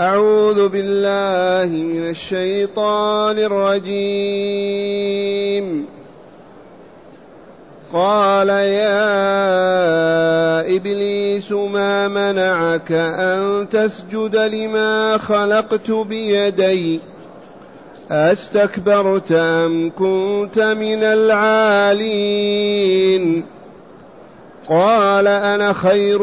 أعوذ بالله من الشيطان الرجيم. قال يا إبليس ما منعك أن تسجد لما خلقت بيدي؟ أستكبرت أم كنت من العالين؟ قال أنا خير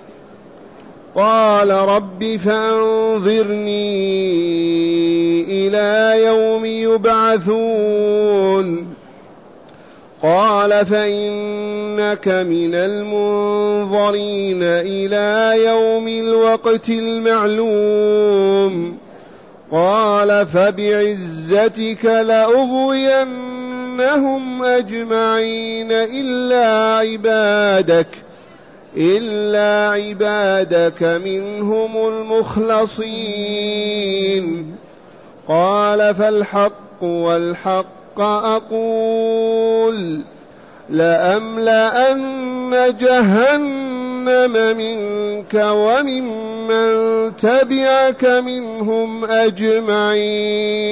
قال رب فأنظرني إلى يوم يبعثون. قال فإنك من المنظرين إلى يوم الوقت المعلوم. قال فبعزتك لأغوينهم أجمعين إلا عبادك. إلا عبادك منهم المخلصين. قال فالحق والحق أقول لأملأن جهنم منك وممن تبعك منهم أجمعين.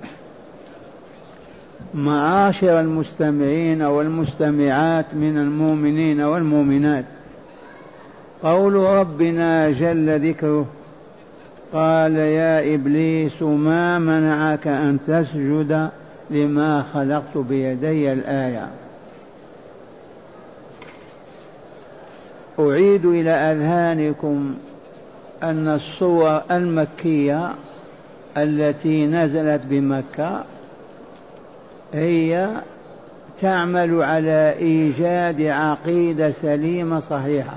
معاشر المستمعين والمستمعات من المؤمنين والمؤمنات. قول ربنا جل ذكره قال يا إبليس ما منعك أن تسجد لما خلقت بيدي الآية؟ أعيد إلى أذهانكم أن الصور المكية التي نزلت بمكة هي تعمل على إيجاد عقيدة سليمة صحيحة.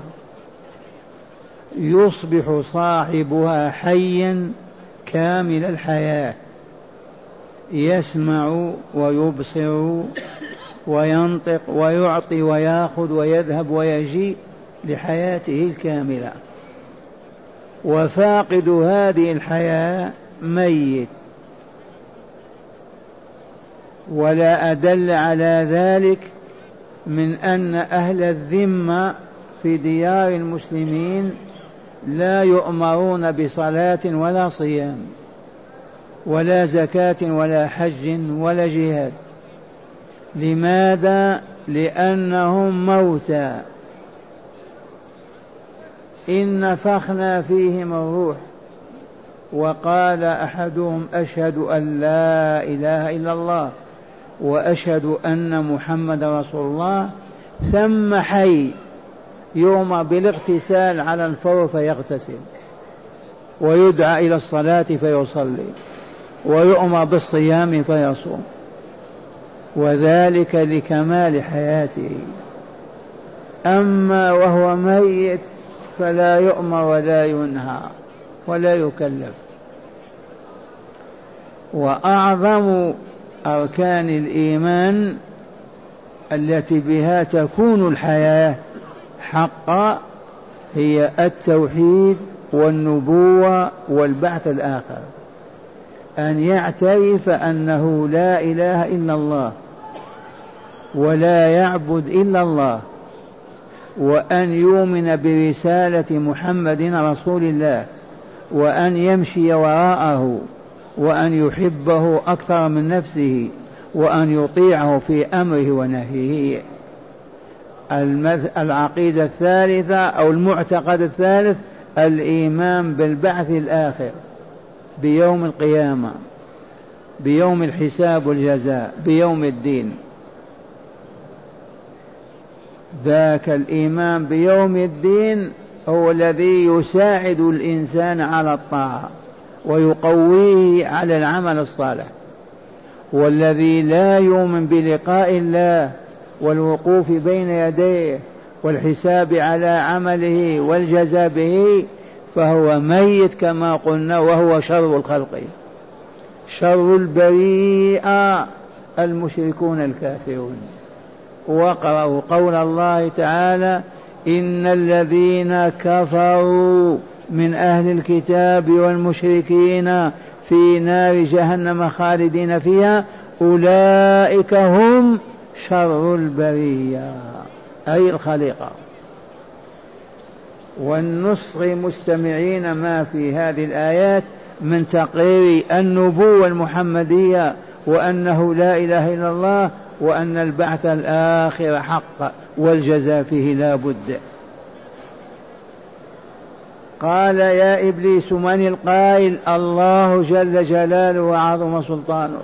يصبح صاحبها حيا كامل الحياة. يسمع ويبصر وينطق ويعطي ويأخذ ويذهب ويجيء لحياته الكاملة. وفاقد هذه الحياة ميت. ولا أدل على ذلك من أن أهل الذمة في ديار المسلمين لا يؤمرون بصلاة ولا صيام ولا زكاة ولا حج ولا جهاد. لماذا؟ لأنهم موتى. إن نفخنا فيهم الروح. وقال أحدهم أشهد أن لا إله إلا الله. وأشهد أن محمد رسول الله ثم حي يؤمر بالاغتسال على الفور فيغتسل ويدعى إلى الصلاة فيصلي ويؤمر بالصيام فيصوم وذلك لكمال حياته. أما وهو ميت فلا يؤمر ولا ينهى ولا يكلف. وأعظم أركان الإيمان التي بها تكون الحياة حقا هي التوحيد والنبوة والبعث الآخر. أن يعترف أنه لا إله إلا الله ولا يعبد إلا الله وأن يؤمن برسالة محمد رسول الله وأن يمشي وراءه وأن يحبه أكثر من نفسه وأن يطيعه في أمره ونهيه. العقيدة الثالثة أو المعتقد الثالث الإيمان بالبعث الآخر بيوم القيامة بيوم الحساب والجزاء بيوم الدين. ذاك الإيمان بيوم الدين هو الذي يساعد الإنسان على الطاعة. ويقويه على العمل الصالح. والذي لا يؤمن بلقاء الله والوقوف بين يديه والحساب على عمله والجزاء به فهو ميت كما قلنا وهو شر الخلق. شر البريئة المشركون الكافرون. وقرأوا قول الله تعالى إن الذين كفروا من أهل الكتاب والمشركين في نار جهنم خالدين فيها أولئك هم شر البرية أي الخليقة. والنصغ مستمعين ما في هذه الآيات من تقرير النبوة المحمدية وأنه لا إله إلا الله وأن البعث الآخر حق والجزاء فيه لا بد. قال يا إبليس من القائل الله جل جلاله وعظم سلطانه؟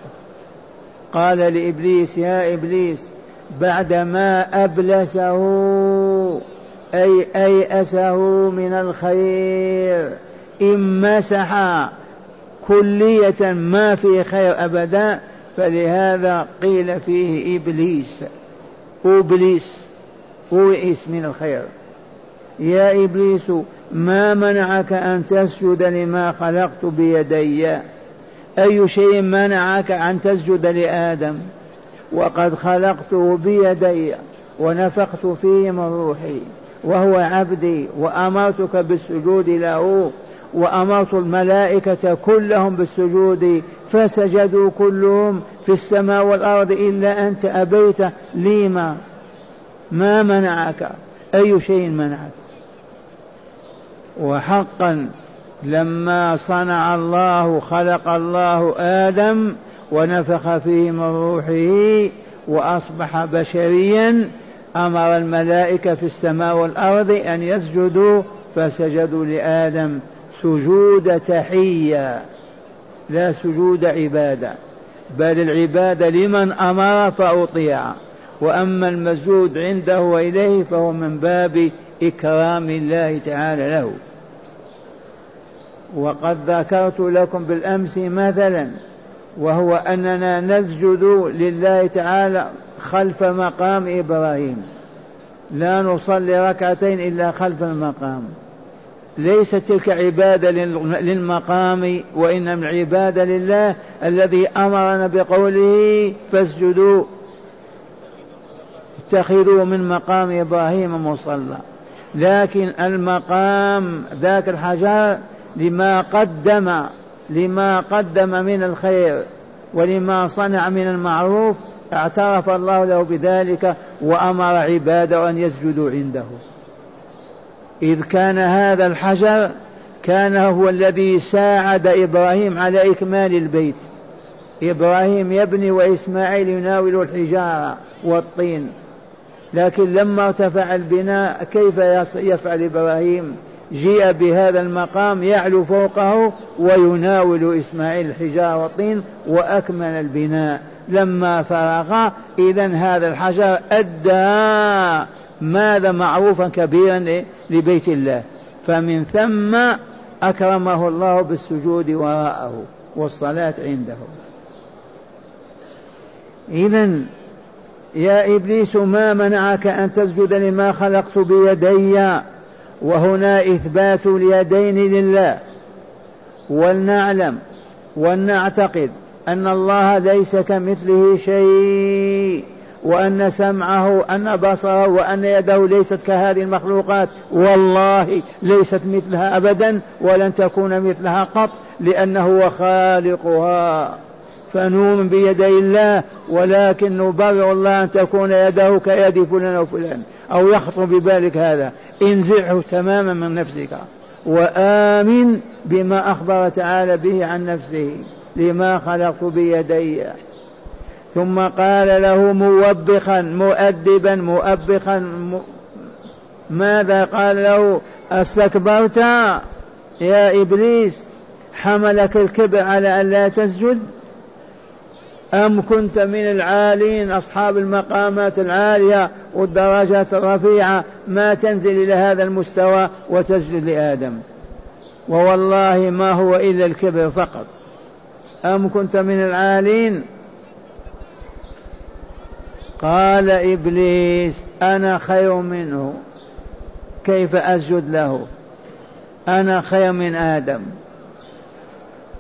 قال لإبليس يا إبليس بعدما أبلسه أي أيأسه من الخير إن مسح كلية ما في خير أبدا فلهذا قيل فيه إبليس. أبليس وئس من الخير. يا إبليس ما منعك أن تسجد لما خلقت بيدي؟ أي شيء منعك أن تسجد لآدم؟ وقد خلقته بيدي ونفخت فيه من روحي وهو عبدي وأمرتك بالسجود له وأمرت الملائكة كلهم بالسجود فسجدوا كلهم في السماء والأرض إلا أنت أبيت. لما؟ ما منعك. أي شيء منعك؟ وحقا لما صنع الله خلق الله آدم ونفخ فيه من روحه وأصبح بشريا أمر الملائكة في السماء والأرض أن يسجدوا فسجدوا لآدم سجود تحية لا سجود عبادة. بل العبادة لمن أمر فأطيع. وأما المسجود عنده وإليه فهو من باب إكرام الله تعالى له. وقد ذكرت لكم بالأمس مثلا وهو أننا نسجد لله تعالى خلف مقام إبراهيم. لا نصلي ركعتين إلا خلف المقام. ليست تلك عبادة للمقام وإنما العبادة لله الذي أمرنا بقوله فاسجدوا اتخذوا من مقام إبراهيم مصلى. لكن المقام ذاك الحجر لما قدم لما قدم من الخير ولما صنع من المعروف اعترف الله له بذلك وأمر عباده أن يسجدوا عنده. إذ كان هذا الحجر كان هو الذي ساعد إبراهيم على إكمال البيت. إبراهيم يبني وإسماعيل يناول الحجارة والطين. لكن لما ارتفع البناء كيف يفعل إبراهيم؟ جيء بهذا المقام يعلو فوقه ويناول إسماعيل الحجار والطين وأكمل البناء. لما فرغ إذا هذا الحجر أدى ماذا معروفا كبيرا لبيت الله. فمن ثم أكرمه الله بالسجود وراءه والصلاة عنده. إذا يا إبليس ما منعك أن تسجد لما خلقت بيدي؟ وهنا إثبات اليدين لله. ولنعلم ولنعتقد أن الله ليس كمثله شيء وأن سمعه أن بصره وأن يده ليست كهذه المخلوقات. والله ليست مثلها أبدا ولن تكون مثلها قط لأنه هو خالقها. فنؤمن بيدي الله ولكن نبرر الله أن تكون يده كيد فلان وفلان أو يخطر ببالك هذا. انزعه تماما من نفسك وآمن بما أخبر تعالى به عن نفسه لما خلقت بيدي. ثم قال له موبخا مؤدبا مؤبخا م... ماذا قال له؟ أستكبرت؟ يا إبليس حملك الكبر على أن لا تسجد؟ أم كنت من العالين أصحاب المقامات العالية والدرجات الرفيعة ما تنزل إلى هذا المستوى وتسجد لآدم؟ ووالله ما هو إلا الكبر فقط. أم كنت من العالين؟ قال إبليس أنا خير منه. كيف أسجد له؟ أنا خير من آدم.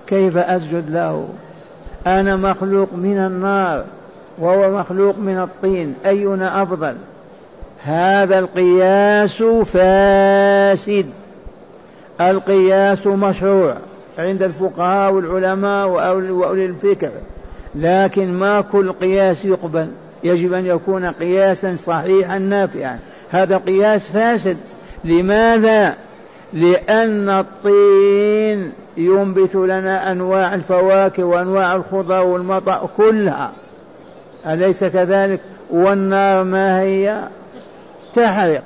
كيف أسجد له؟ أنا مخلوق من النار وهو مخلوق من الطين أينا أفضل؟ هذا القياس فاسد. القياس مشروع عند الفقهاء والعلماء وأولي الفكر. لكن ما كل قياس يقبل. يجب أن يكون قياسا صحيحا نافعا. هذا قياس فاسد. لماذا؟ لأن الطين ينبت لنا أنواع الفواكه وأنواع الخضر والمطر كلها. أليس كذلك؟ والنار ما هي؟ تحرق.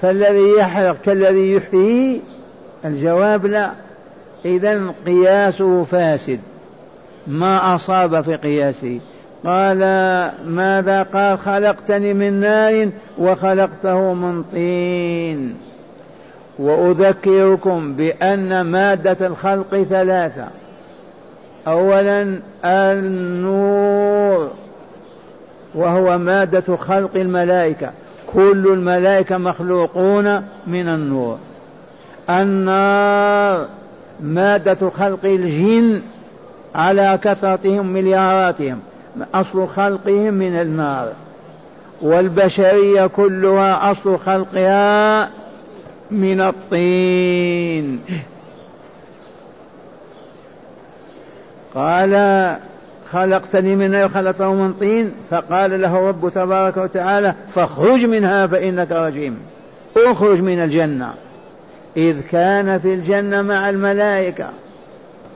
فالذي يحرق كالذي يحيي؟ الجواب لا. إذا قياسه فاسد. ما أصاب في قياسه؟ قال ماذا قال؟ خلقتني من نار وخلقته من طين. وأذكركم بأن مادة الخلق ثلاثة. اولا النور وهو مادة خلق الملائكة. كل الملائكة مخلوقون من النور. النار مادة خلق الجن على كثرتهم ملياراتهم. أصل خلقهم من النار. والبشرية كلها أصل خلقها من الطين. قال خلقتني من نار خلقته من طين. فقال له رب تبارك وتعالى فاخرج منها فإنك رجيم. اخرج من الجنة. إذ كان في الجنة مع الملائكة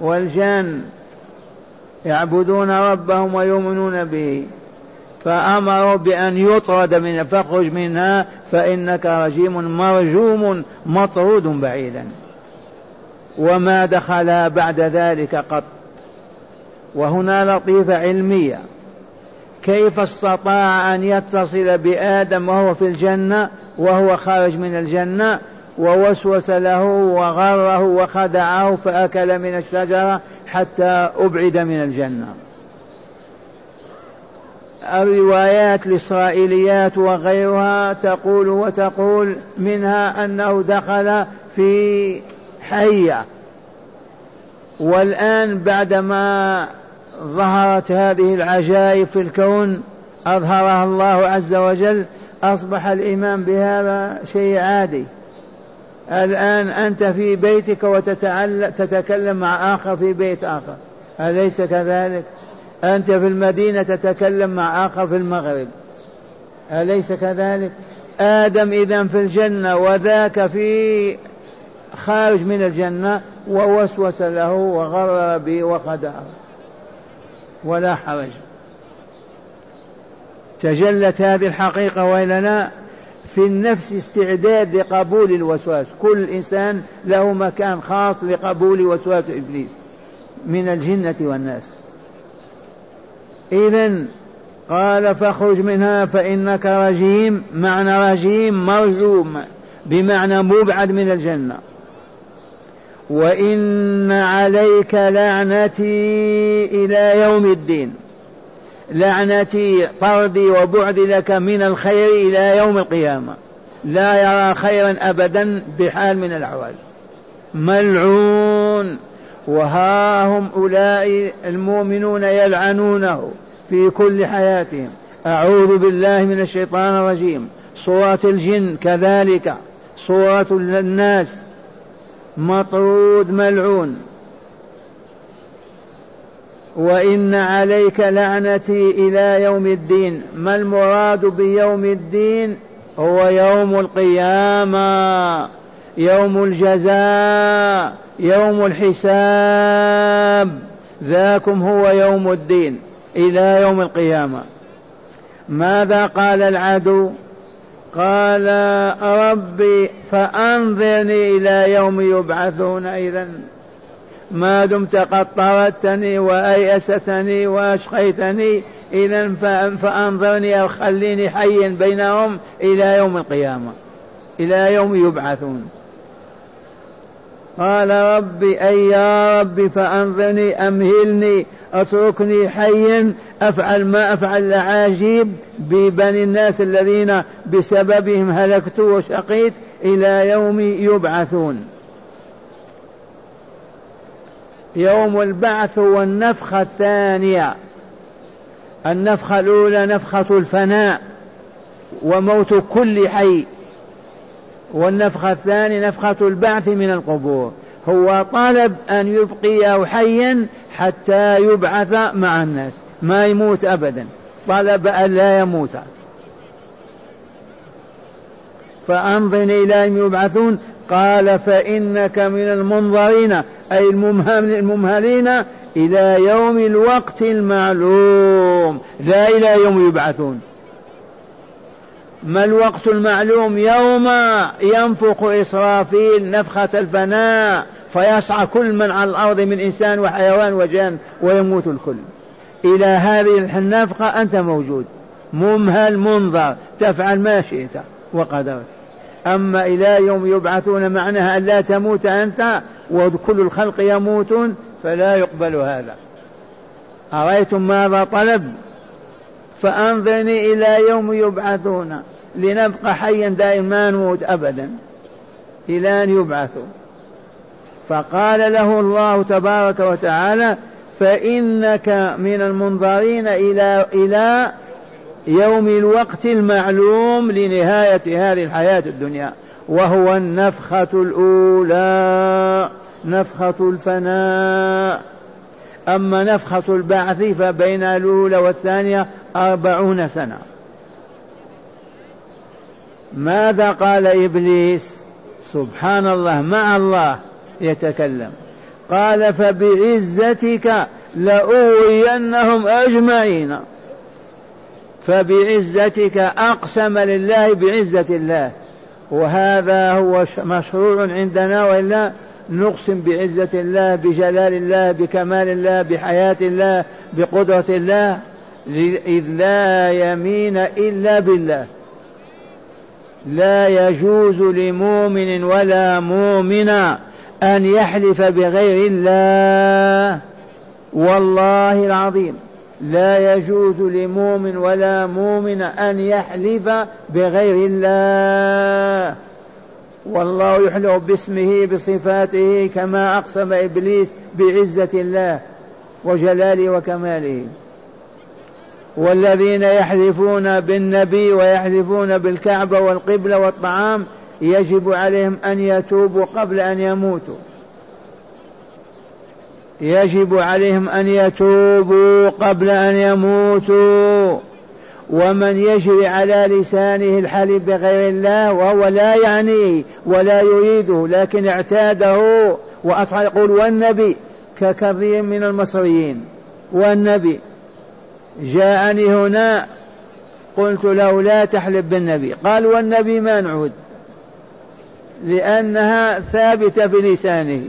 والجن يعبدون ربهم ويؤمنون به. فأمروا بأن يطرد من فاخرج منها فإنك رجيم مرجوم مطرود بعيدا. وما دخل بعد ذلك قط. وهنا لطيفة علمية. كيف استطاع أن يتصل بآدم وهو في الجنة وهو خارج من الجنة ووسوس له وغره وخدعه فأكل من الشجرة حتى أبعد من الجنة؟ الروايات الإسرائيليات وغيرها تقول وتقول منها أنه دخل في حية. والآن بعدما ظهرت هذه العجائب في الكون أظهرها الله عز وجل أصبح الإيمان بهذا شيء عادي. الآن أنت في بيتك وتتكلم مع آخر في بيت آخر. أليس كذلك؟ أنت في المدينة تتكلم مع آخر في المغرب. أليس كذلك؟ آدم إذا في الجنة وذاك في خارج من الجنة ووسوس له وغرر به وخدعه. ولا حرج. تجلت هذه الحقيقة وإلا لا في النفس استعداد لقبول الوسواس. كل إنسان له مكان خاص لقبول وسواس إبليس من الجنة والناس. إذا قال فاخرج منها فإنك رجيم معنى رجيم مرجوم بمعنى مبعد من الجنة. وإن عليك لعنتي إلى يوم الدين. لعنتي طردي وبعدي لك من الخير إلى يوم القيامة. لا يرى خيرا أبدا بحال من الأحوال. ملعون. وها هم أولئك المؤمنون يلعنونه. في كل حياتهم. أعوذ بالله من الشيطان الرجيم. صورة الجن كذلك. صورة الناس. مطرود ملعون. وإن عليك لعنتي إلى يوم الدين. ما المراد بيوم الدين؟ هو يوم القيامة. يوم الجزاء. يوم الحساب. ذاكم هو يوم الدين. إلى يوم القيامة. ماذا قال العدو؟ قال ربي فأنظرني إلى يوم يبعثون. إذا ما دمت قد طردتني وأيأستني وأشقيتني. إذا فأنظرني أو خليني حيا بينهم إلى يوم القيامة. إلى يوم يبعثون. قال ربي أي يا ربي فأنظرني أمهلني أتركني حيا أفعل ما أفعل العجيب ببني الناس الذين بسببهم هلكت وشقيت إلى يوم يبعثون. يوم البعث والنفخة الثانية. النفخة الأولى نفخة الفناء وموت كل حي. والنفخة الثانية نفخة البعث من القبور. هو طلب أن يبقيه حيا حتى يبعث مع الناس. ما يموت أبدا. طلب أن لا يموت. فأنظرني إلى أن يبعثون. قال فإنك من المنظرين. أي الممهلين إلى يوم الوقت المعلوم. لا إلى يوم يبعثون. ما الوقت المعلوم يوم ينفخ إسرافيل نفخة الفناء فيصعى كل من على الأرض من إنسان وحيوان وجان ويموت الكل. إلى هذه النفخة أنت موجود. ممهل منظر. تفعل ما شئت وقدرت. أما إلى يوم يبعثون معناها أن لا تموت أنت وكل الخلق يموتون فلا يقبل هذا. أرأيتم ماذا طلب؟ فأنظرني إلى يوم يبعثون. لنبقى حيا دائما ما نموت أبدا إلى أن يبعثوا. فقال له الله تبارك وتعالى فإنك من المنظرين إلى إلى يوم الوقت المعلوم لنهاية هذه الحياة الدنيا وهو النفخة الأولى نفخة الفناء. أما نفخة البعث فبين الأولى والثانية أربعون سنة. ماذا قال إبليس؟ سبحان الله مع الله يتكلم. قال فبعزتك لأغوينهم أجمعين. فبعزتك أقسم لله بعزة الله. وهذا هو مشروع عندنا وإلا نقسم بعزة الله بجلال الله بكمال الله بحياة الله بقدرة الله إذ لا يمين إلا بالله. لا يجوز لمؤمن ولا مؤمنة أن يحلف بغير الله. والله العظيم. لا يجوز لمؤمن ولا مؤمن أن يحلف بغير الله. والله يحلف باسمه بصفاته كما أقسم إبليس بعزة الله وجلاله وكماله. والذين يحلفون بالنبي ويحلفون بالكعبة والقبلة والطعام يجب عليهم أن يتوبوا قبل أن يموتوا. يجب عليهم أن يتوبوا قبل أن يموتوا. ومن يجري على لسانه الحليف بغير الله وهو لا يعنيه ولا يريده لكن اعتاده. وأصبح يقول والنبي ككثير من المصريين والنبي جاءني هنا قلت له لا تحلف بالنبي. قال والنبي ما نعود لأنها ثابتة في لسانه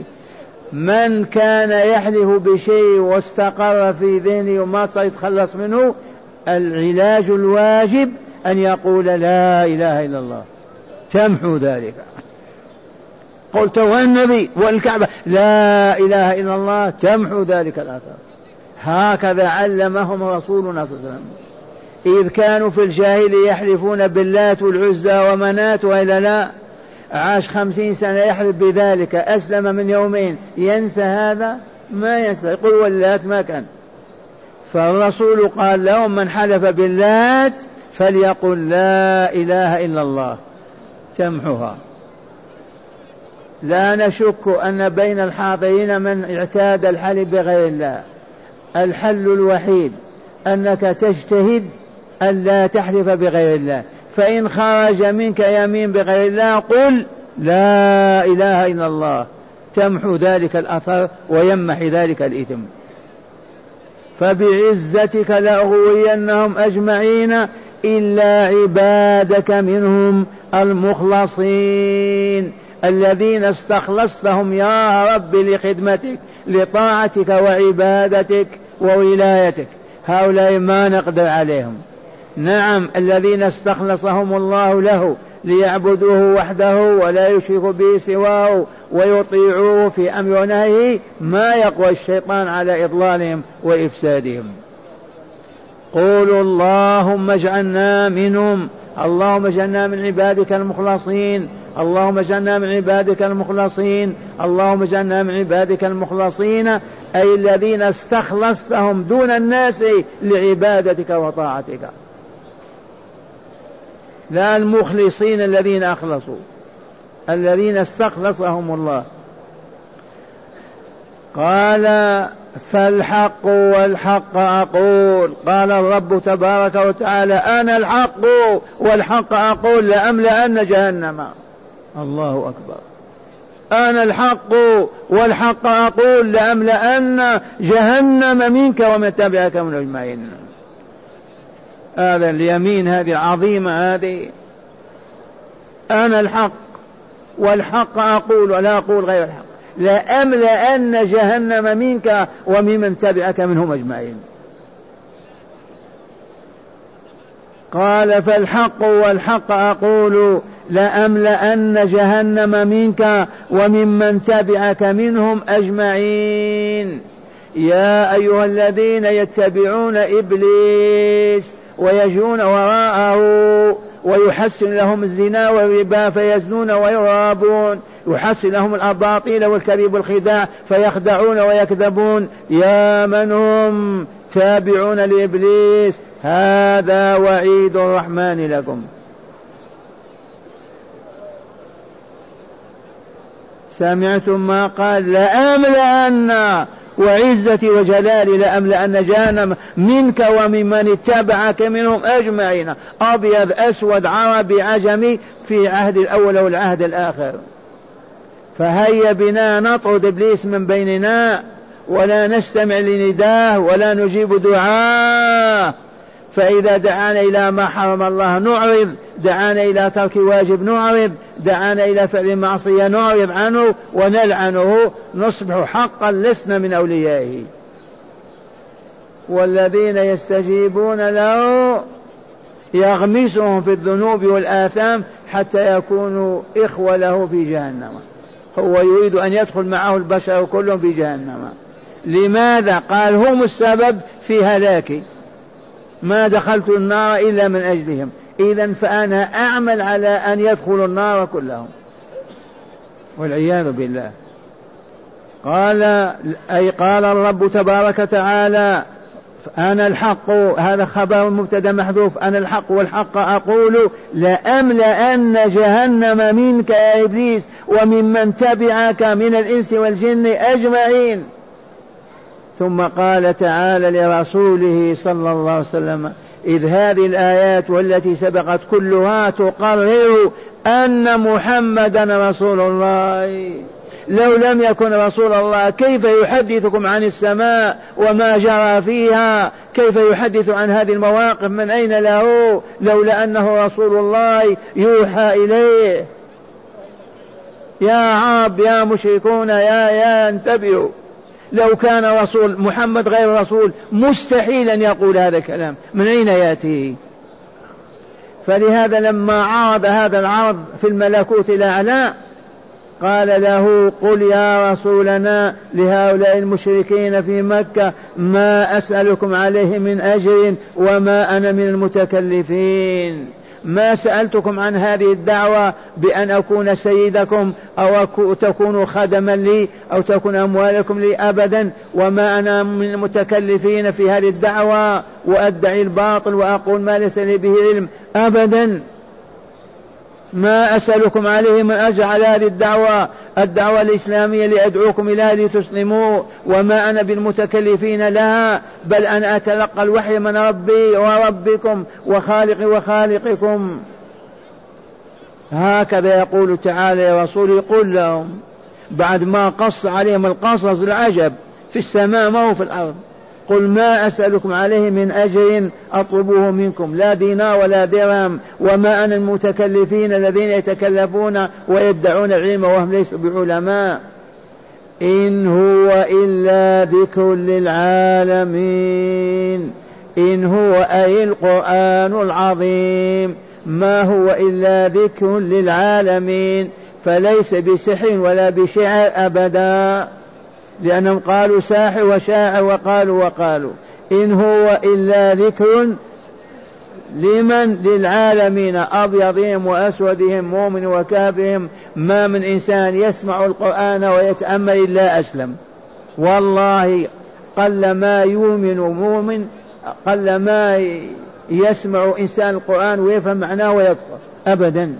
من كان يحلف بشيء واستقر في ذهنه وما يتخلص منه العلاج الواجب أن يقول لا إله إلا الله. تمحو ذلك. قلت والنبي والكعبة لا إله إلا الله. تمحو ذلك الأثر هكذا علمهم رسولنا صلى الله عليه وسلم. إذ كانوا في الجاهلية يحلفون باللات والعزى ومنات وإلا لا. عاش خمسين سنة يحلف بذلك. أسلم من يومين. ينسى هذا؟ ما ينسى. يقول واللات ما كان. فالرسول قال لهم من حلف باللات فليقل لا إله إلا الله. تمحها لا نشك أن بين الحاضرين من اعتاد الحلف بغير الله. الحل الوحيد أنك تجتهد ألا تحلف بغير الله. فإن خرج منك يمين بغير الله قل لا إله إلا الله. تمحو ذلك الأثر ويمحي ذلك الإثم. فبعزتك لأغوينهم أجمعين إلا عبادك منهم المخلصين. الذين استخلصتهم يا رب لخدمتك لطاعتك وعبادتك. وولايتك. هؤلاء ما نقدر عليهم. نعم الذين استخلصهم الله له ليعبدوه وحده ولا يشركوا به سواه ويطيعوه في أمر ونهيه ما يقوى الشيطان على إضلالهم وإفسادهم. قولوا اللهم اجعلنا منهم. اللهم اجعلنا من عبادك المخلصين. اللهم اجعلنا من عبادك المخلصين. اللهم اجعلنا من عبادك المخلصين. أي الذين استخلصتهم دون الناس لعبادتك وطاعتك. لا المخلصين الذين أخلصوا. الذين استخلصهم الله. قال فالحق والحق أقول. قال الرب تبارك وتعالى أنا الحق والحق أقول لأملأن جهنم. الله أكبر. أنا الحق والحق أقول لأملأن جهنم منك ومن تبعك من أجمعين. هذا اليمين هذه العظيمة هذه. أنا الحق والحق أقول ولا أقول غير الحق. لأملأن جهنم منك وممن تبعك منهم أجمعين. قال فالحق والحق أقول لأملأن جهنم منك وممن تبعك منهم أجمعين. يا أيها الذين يتبعون إبليس ويجون وراءه ويحسن لهم الزنا والربا فيزنون ويرابون. يحسن لهم الأباطيل والكذب والخداع فيخدعون ويكذبون. يا من هم تابعون لإبليس؟ هذا وعيد الرحمن لكم. سمعتم ما قال؟ لأملأن وعزتي وجلالي لأملأن جهنم منك وممن اتبعك منهم أجمعين. أبيض أسود عربي عجمي في عهد الأول والعهد الآخر. فهيا بنا نطرد إبليس من بيننا ولا نستمع لنداه ولا نجيب دعاه. فإذا دعانا إلى ما حرم الله نعرض دعانا إلى ترك واجب نعرض دعانا إلى فعل معصية نعرض عنه ونلعنه نصبح حقا لسنا من أوليائه. والذين يستجيبون له يغمسهم في الذنوب والآثام حتى يكونوا إخوة له في جهنم. هو يريد أن يدخل معه البشر كلهم في جهنم. لماذا؟ قال هم السبب في هلاكي ما دخلت النار إلا من أجلهم. إذا فأنا أعمل على أن يدخلوا النار كلهم. والعياذ بالله. قال أي قال الرب تبارك وتعالى أنا الحق هذا خبر مبتدأ محذوف أنا الحق والحق أقول لأملأن جهنم منك يا إبليس وممن تبعك من الإنس والجن أجمعين. ثم قال تعالى لرسوله صلى الله عليه وسلم إذ هذه الآيات والتي سبقت كلها تقرر أن محمدا رسول الله. لو لم يكن رسول الله كيف يحدثكم عن السماء وما جرى فيها؟ كيف يحدث عن هذه المواقف؟ من أين له؟ لولا أنه رسول الله يوحى إليه. يا عرب يا مشركون يا يا انتبهوا. لو كان رسول محمد غير رسول مستحيل أن يقول هذا الكلام. من أين يأتي؟ فلهذا لما عرض هذا العرض في الملكوت الأعلى قال له قل يا رسولنا لهؤلاء المشركين في مكة ما أسألكم عليه من أجر وما أنا من المتكلفين. ما سألتكم عن هذه الدعوة بأن أكون سيدكم أو تكونوا خدما لي أو تكون أموالكم لي أبدا وما أنا من المتكلفين في هذه الدعوة وأدعي الباطل وأقول ما ليس لي به علم أبدا. ما أسألكم عليه من أجر على هذه الدعوة الدعوة الإسلامية لأدعوكم إلى لتسلموا وما أنا بالمتكلفين لها بل أنا أتلقى الوحي من ربي وربكم وخالقي وخالقكم. هكذا يقول تعالى يا رسول قل لهم بعد ما قص عليهم القصص العجب في السماء ما هو في الأرض. قل ما أسألكم عليه من أجر أطلبه منكم. لا دينار ولا درهم وما أنا المتكلفين الذين يتكلفون ويدعون العلم وهم ليسوا بعلماء. إن هو إلا ذكر للعالمين. إن هو أي القرآن العظيم. ما هو إلا ذكر للعالمين. فليس بسحر ولا بشعر أبدا. لأنهم قالوا ساحر وشاعر وقالوا وقالوا. إن هو إلا ذكر لمن للعالمين أبيضهم وأسودهم مؤمن وكافرهم ما من إنسان يسمع القرآن ويتأمل إلا أسلم. والله قل ما يؤمن مؤمن قل ما يسمع إنسان القرآن ويفهم معناه ويكفر. أبدا.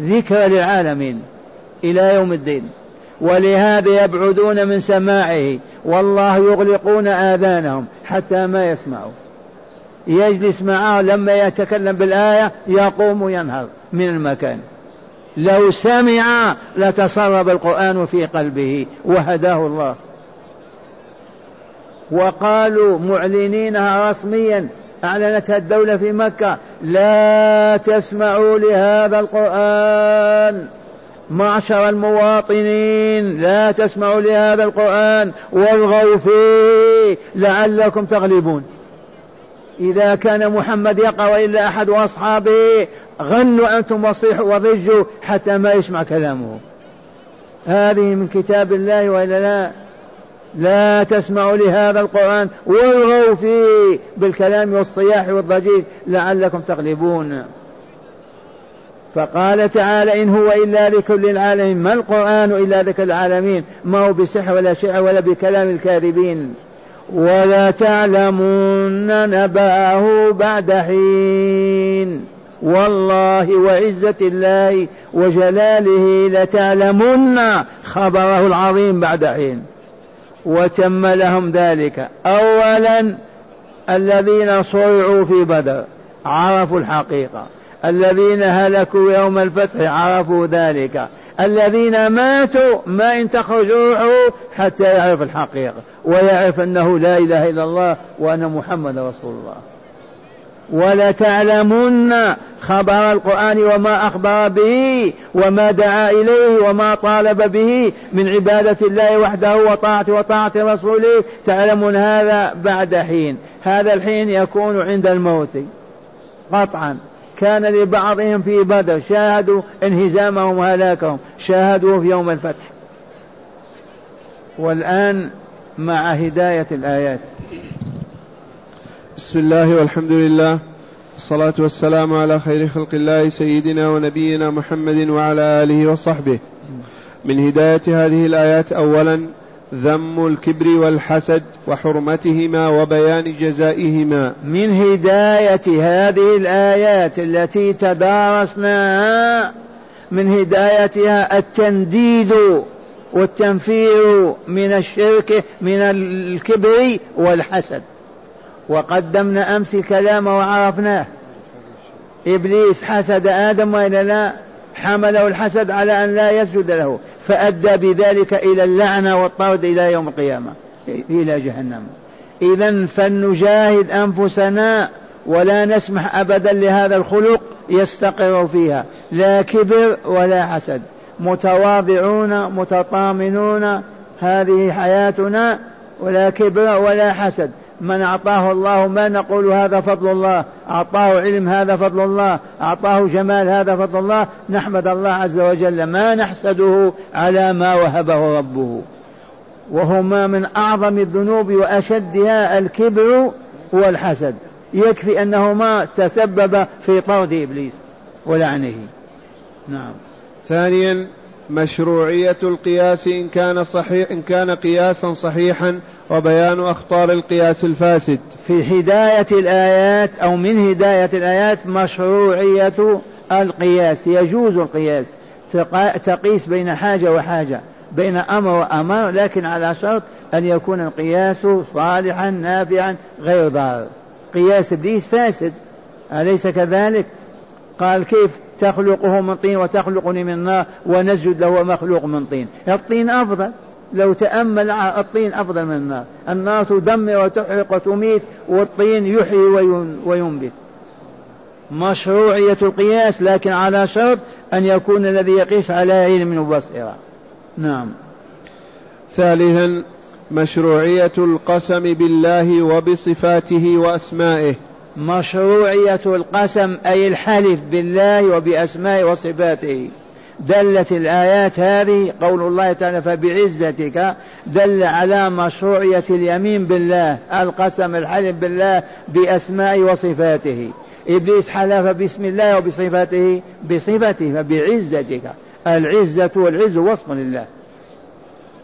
ذكر للعالمين إلى يوم الدين. ولهذا يبعدون من سماعه. والله يغلقون آذانهم حتى ما يسمعوا. يجلس معه لما يتكلم بالآية يقوم ينهض من المكان. لو سمع لتصرب القرآن في قلبه وهداه الله. وقالوا معلنينها رسميا أعلنتها الدولة في مكة لا تسمعوا لهذا القرآن. معشر المواطنين لا تسمعوا لهذا القرآن والغوا فيه لعلكم تغلبون. إذا كان محمد يقرأ وإلا أحد أصحابه غنوا أنتم وصيحوا وضجوا حتى ما يسمع كلامه. هذه من كتاب الله وإلا لا؟ لا تسمعوا لهذا القرآن والغوا فيه بالكلام والصياح والضجيج لعلكم تغلبون. فقال تعالى إن هو إلا ذكر للعالمين ما القرآن إلا ذكر العالمين ما هو بسحر ولا شعر ولا بكلام الكاذبين. ولا تعلمون نبأه بعد حين. والله وعزة الله وجلاله لتعلمن خبره العظيم بعد حين. وتم لهم ذلك. أولا الذين صرعوا في بدر عرفوا الحقيقة. الذين هلكوا يوم الفتح عرفوا ذلك. الذين ماتوا ما إن تخرج روحه حتى يعرف الحقيقة ويعرف أنه لا إله إلا الله وأن محمد رسول الله. ولتعلمن خبر القرآن وما أخبر به وما دعا إليه وما طالب به من عبادة الله وحده وطاعة وطاعة رسوله. تعلمون هذا بعد حين. هذا الحين يكون عند الموت قطعا. كان لبعضهم في بدر شاهدوا انهزامهم وهلاكهم شاهدوا في يوم الفتح. والآن مع هداية الآيات. بسم الله والحمد لله والصلاة والسلام على خير خلق الله سيدنا ونبينا محمد وعلى آله وصحبه. من هداية هذه الآيات أولا ذم الكبر والحسد وحرمتهما وبيان جزائهما. من هداية هذه الآيات التي تدارسناها من هدايتها التنديد والتنفير من الشرك من الكبر والحسد. وقدمنا أمس الكلام وعرفناه. إبليس حسد آدم وإلا لا؟ حمله الحسد على أن لا يسجد له. فأدى بذلك إلى اللعنة والطرد إلى يوم القيامة إلى جهنم. إذا فلنجاهد أنفسنا ولا نسمح أبدا لهذا الخلق يستقر فيها لا كبر ولا حسد. متواضعون متطامنون هذه حياتنا ولا كبر ولا حسد. من أعطاه الله ما نقول هذا فضل الله أعطاه علم هذا فضل الله أعطاه جمال هذا فضل الله نحمد الله عز وجل. ما نحسده على ما وهبه ربه. وهما من أعظم الذنوب وأشدها الكبر والحسد. يكفي أنهما تسبب في طرد إبليس ولعنه. نعم. ثانيا مشروعية القياس إن كان صحيح إن كان قياسا صحيحا وبيان أخطار القياس الفاسد. في هداية الآيات أو من هداية الآيات مشروعية القياس يجوز القياس تقيس بين حاجة وحاجة بين أمر وأمر لكن على شرط أن يكون القياس صالحا نافعا غير ضار. قياس إبليس فاسد أليس كذلك؟ قال كيف؟ تخلقه من طين وتخلقني من نار ونسجد له مخلوق من طين. الطين أفضل. لو تأمل الطين أفضل من النار النار تدمر وتحرق وتميت والطين يحيي وينبت. مشروعية القياس لكن على شرط أن يكون الذي يقيس على علم وبصيرة نعم. ثالثا مشروعية القسم بالله وبصفاته وأسمائه. مشروعية القسم أي الحلف بالله وبأسمائه وصفاته. دلت الآيات هذه قول الله تعالى فبعزتك دل على مشروعية اليمين بالله القسم الحلف بالله بأسمائه وصفاته. إبليس حلف باسم الله وبصفاته بصفته فبعزتك. العزة والعز وصف لله.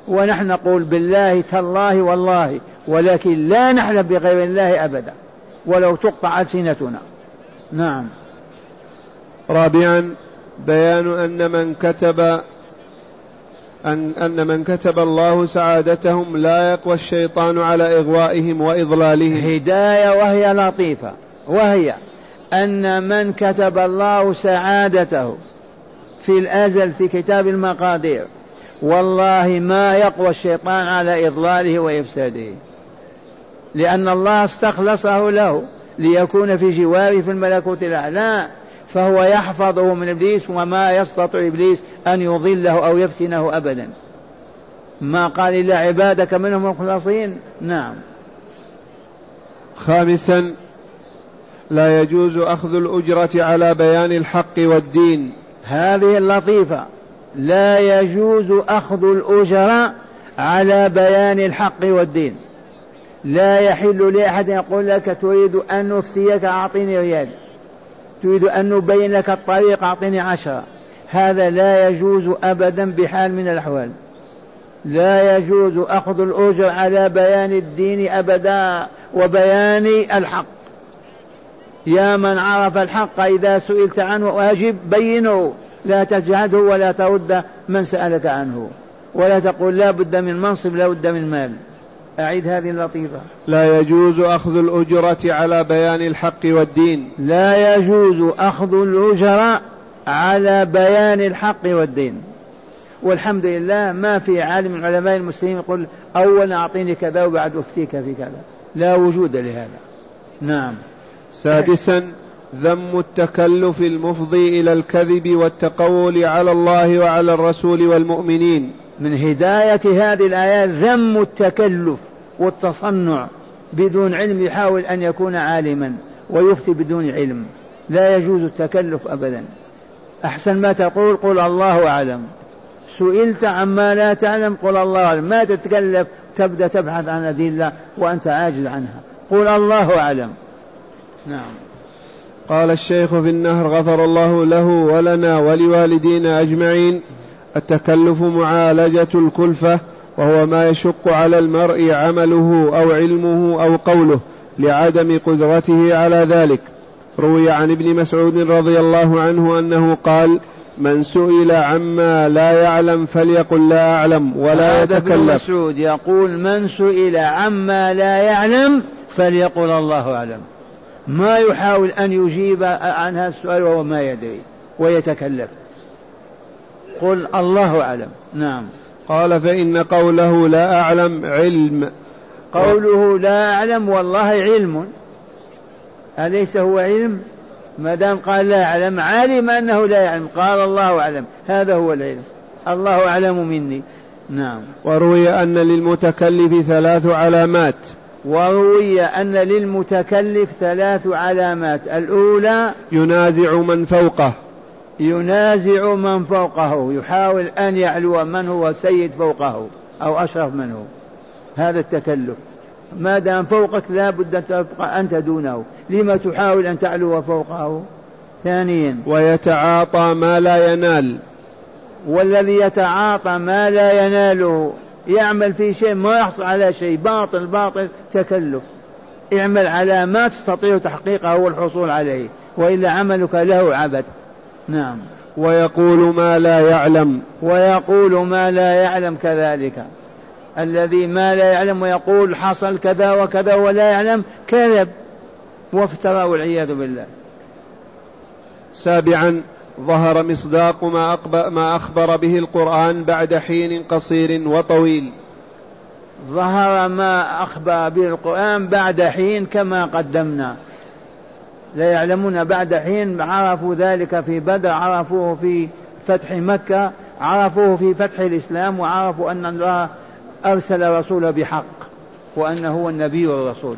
ونحن نقول بالله تالله والله ولكن لا نحلف بغير الله أبدا. ولو تقطع ألسنتنا نعم. رابعا بيان أن من كتب أن, أن من كتب الله سعادتهم لا يقوى الشيطان على إغوائهم وإضلالهم. هداية وهي لطيفة. وهي أن من كتب الله سعادته في الأزل في كتاب المقادير والله ما يقوى الشيطان على إضلاله وإفساده. لأن الله استخلصه له ليكون في جواره في الملكوت الأعلى فهو يحفظه من إبليس وما يستطيع إبليس أن يضله أو يفتنه أبدا. ما قال إلا عبادك منهم المخلصين؟ نعم. خامسا لا يجوز أخذ الأجرة على بيان الحق والدين. هذه اللطيفة. لا يجوز أخذ الأجرة على بيان الحق والدين. لا يحل لأحد يقول لك تريد أن نفتيك أعطيني ريال تريد أن نبين لك الطريق أعطيني عشرة. هذا لا يجوز أبدا بحال من الأحوال. لا يجوز أخذ الأجر على بيان الدين أبدا وبيان الحق. يا من عرف الحق إذا سئلت عنه واجب بينه. لا تجهده ولا ترد من سألك عنه. ولا تقول لا بد من منصب لا بد من مال. أعيد هذه اللطيفة. لا يجوز أخذ الأجرة على بيان الحق والدين. لا يجوز أخذ الأجرة على بيان الحق والدين. والحمد لله ما في عالم من علماء المسلمين يقول أولا أعطيني كذا وبعد أفتيك في كذا. لا وجود لهذا. نعم. سادسا ذم التكلف المفضي إلى الكذب والتقول على الله وعلى الرسول والمؤمنين. من هداية هذه الايات ذم التكلف. والتصنع بدون علم يحاول أن يكون عالما ويفتي بدون علم. لا يجوز التكلف أبدا. أحسن ما تقول قل الله أعلم. سئلت عما لا تعلم قل الله أعلم. ما تتكلف؟ تبدأ تبحث عن أدلة وأنت عاجز عنها. قل الله أعلم. نعم. قال الشيخ في النهر غفر الله له ولنا ولوالدينا أجمعين. التكلف معالجة الكلفة وهو ما يشق على المرء عمله أو علمه أو قوله لعدم قدرته على ذلك. روي عن ابن مسعود رضي الله عنه أنه قال من سئل عما لا يعلم فليقل لا أعلم ولا يتكلم ابن مسعود يقول من سئل عما لا يعلم فليقل الله أعلم. ما يحاول أن يجيب عن هذا السؤال وهو ما يدري ويتكلف قل الله أعلم. نعم. قال فإن قوله لا أعلم علم. قوله لا أعلم والله علم. أليس هو علم؟ ما دام قال لا أعلم علم أنه لا يعلم. قال الله أعلم. هذا هو العلم. الله أعلم مني. نعم. وروي أن للمتكلف ثلاث علامات. وروي أن للمتكلف ثلاث علامات. الأولى ينازع من فوقه. ينازع من فوقه يحاول أن يعلو من هو سيد فوقه أو أشرف منه هذا التكلف. ما دام فوقك لا بد أن تبقى أنت دونه. لما تحاول أن تعلو فوقه؟ ثانيا. ويتعاطى ما لا ينال. والذي يتعاطى ما لا يناله يعمل في شيء ما يحصل على شيء باطل باطل تكلف. اعمل على ما تستطيع تحقيقه والحصول عليه وإلا عملك له عبث. نعم. ويقول ما لا يعلم. ويقول ما لا يعلم كذلك. الذي ما لا يعلم ويقول حصل كذا وكذا ولا يعلم كذب. وافترى والعياذ بالله. سابعا ظهر مصداق ما, ما أخبر به القرآن بعد حين قصير وطويل. ظهر ما أخبر به القرآن بعد حين كما قدمنا. لا يعلمون بعد حين عرفوا ذلك في بدر عرفوه في فتح مكة عرفوه في فتح الإسلام وعرفوا أن الله أرسل رسوله بحق وأنه هو النبي والرسول.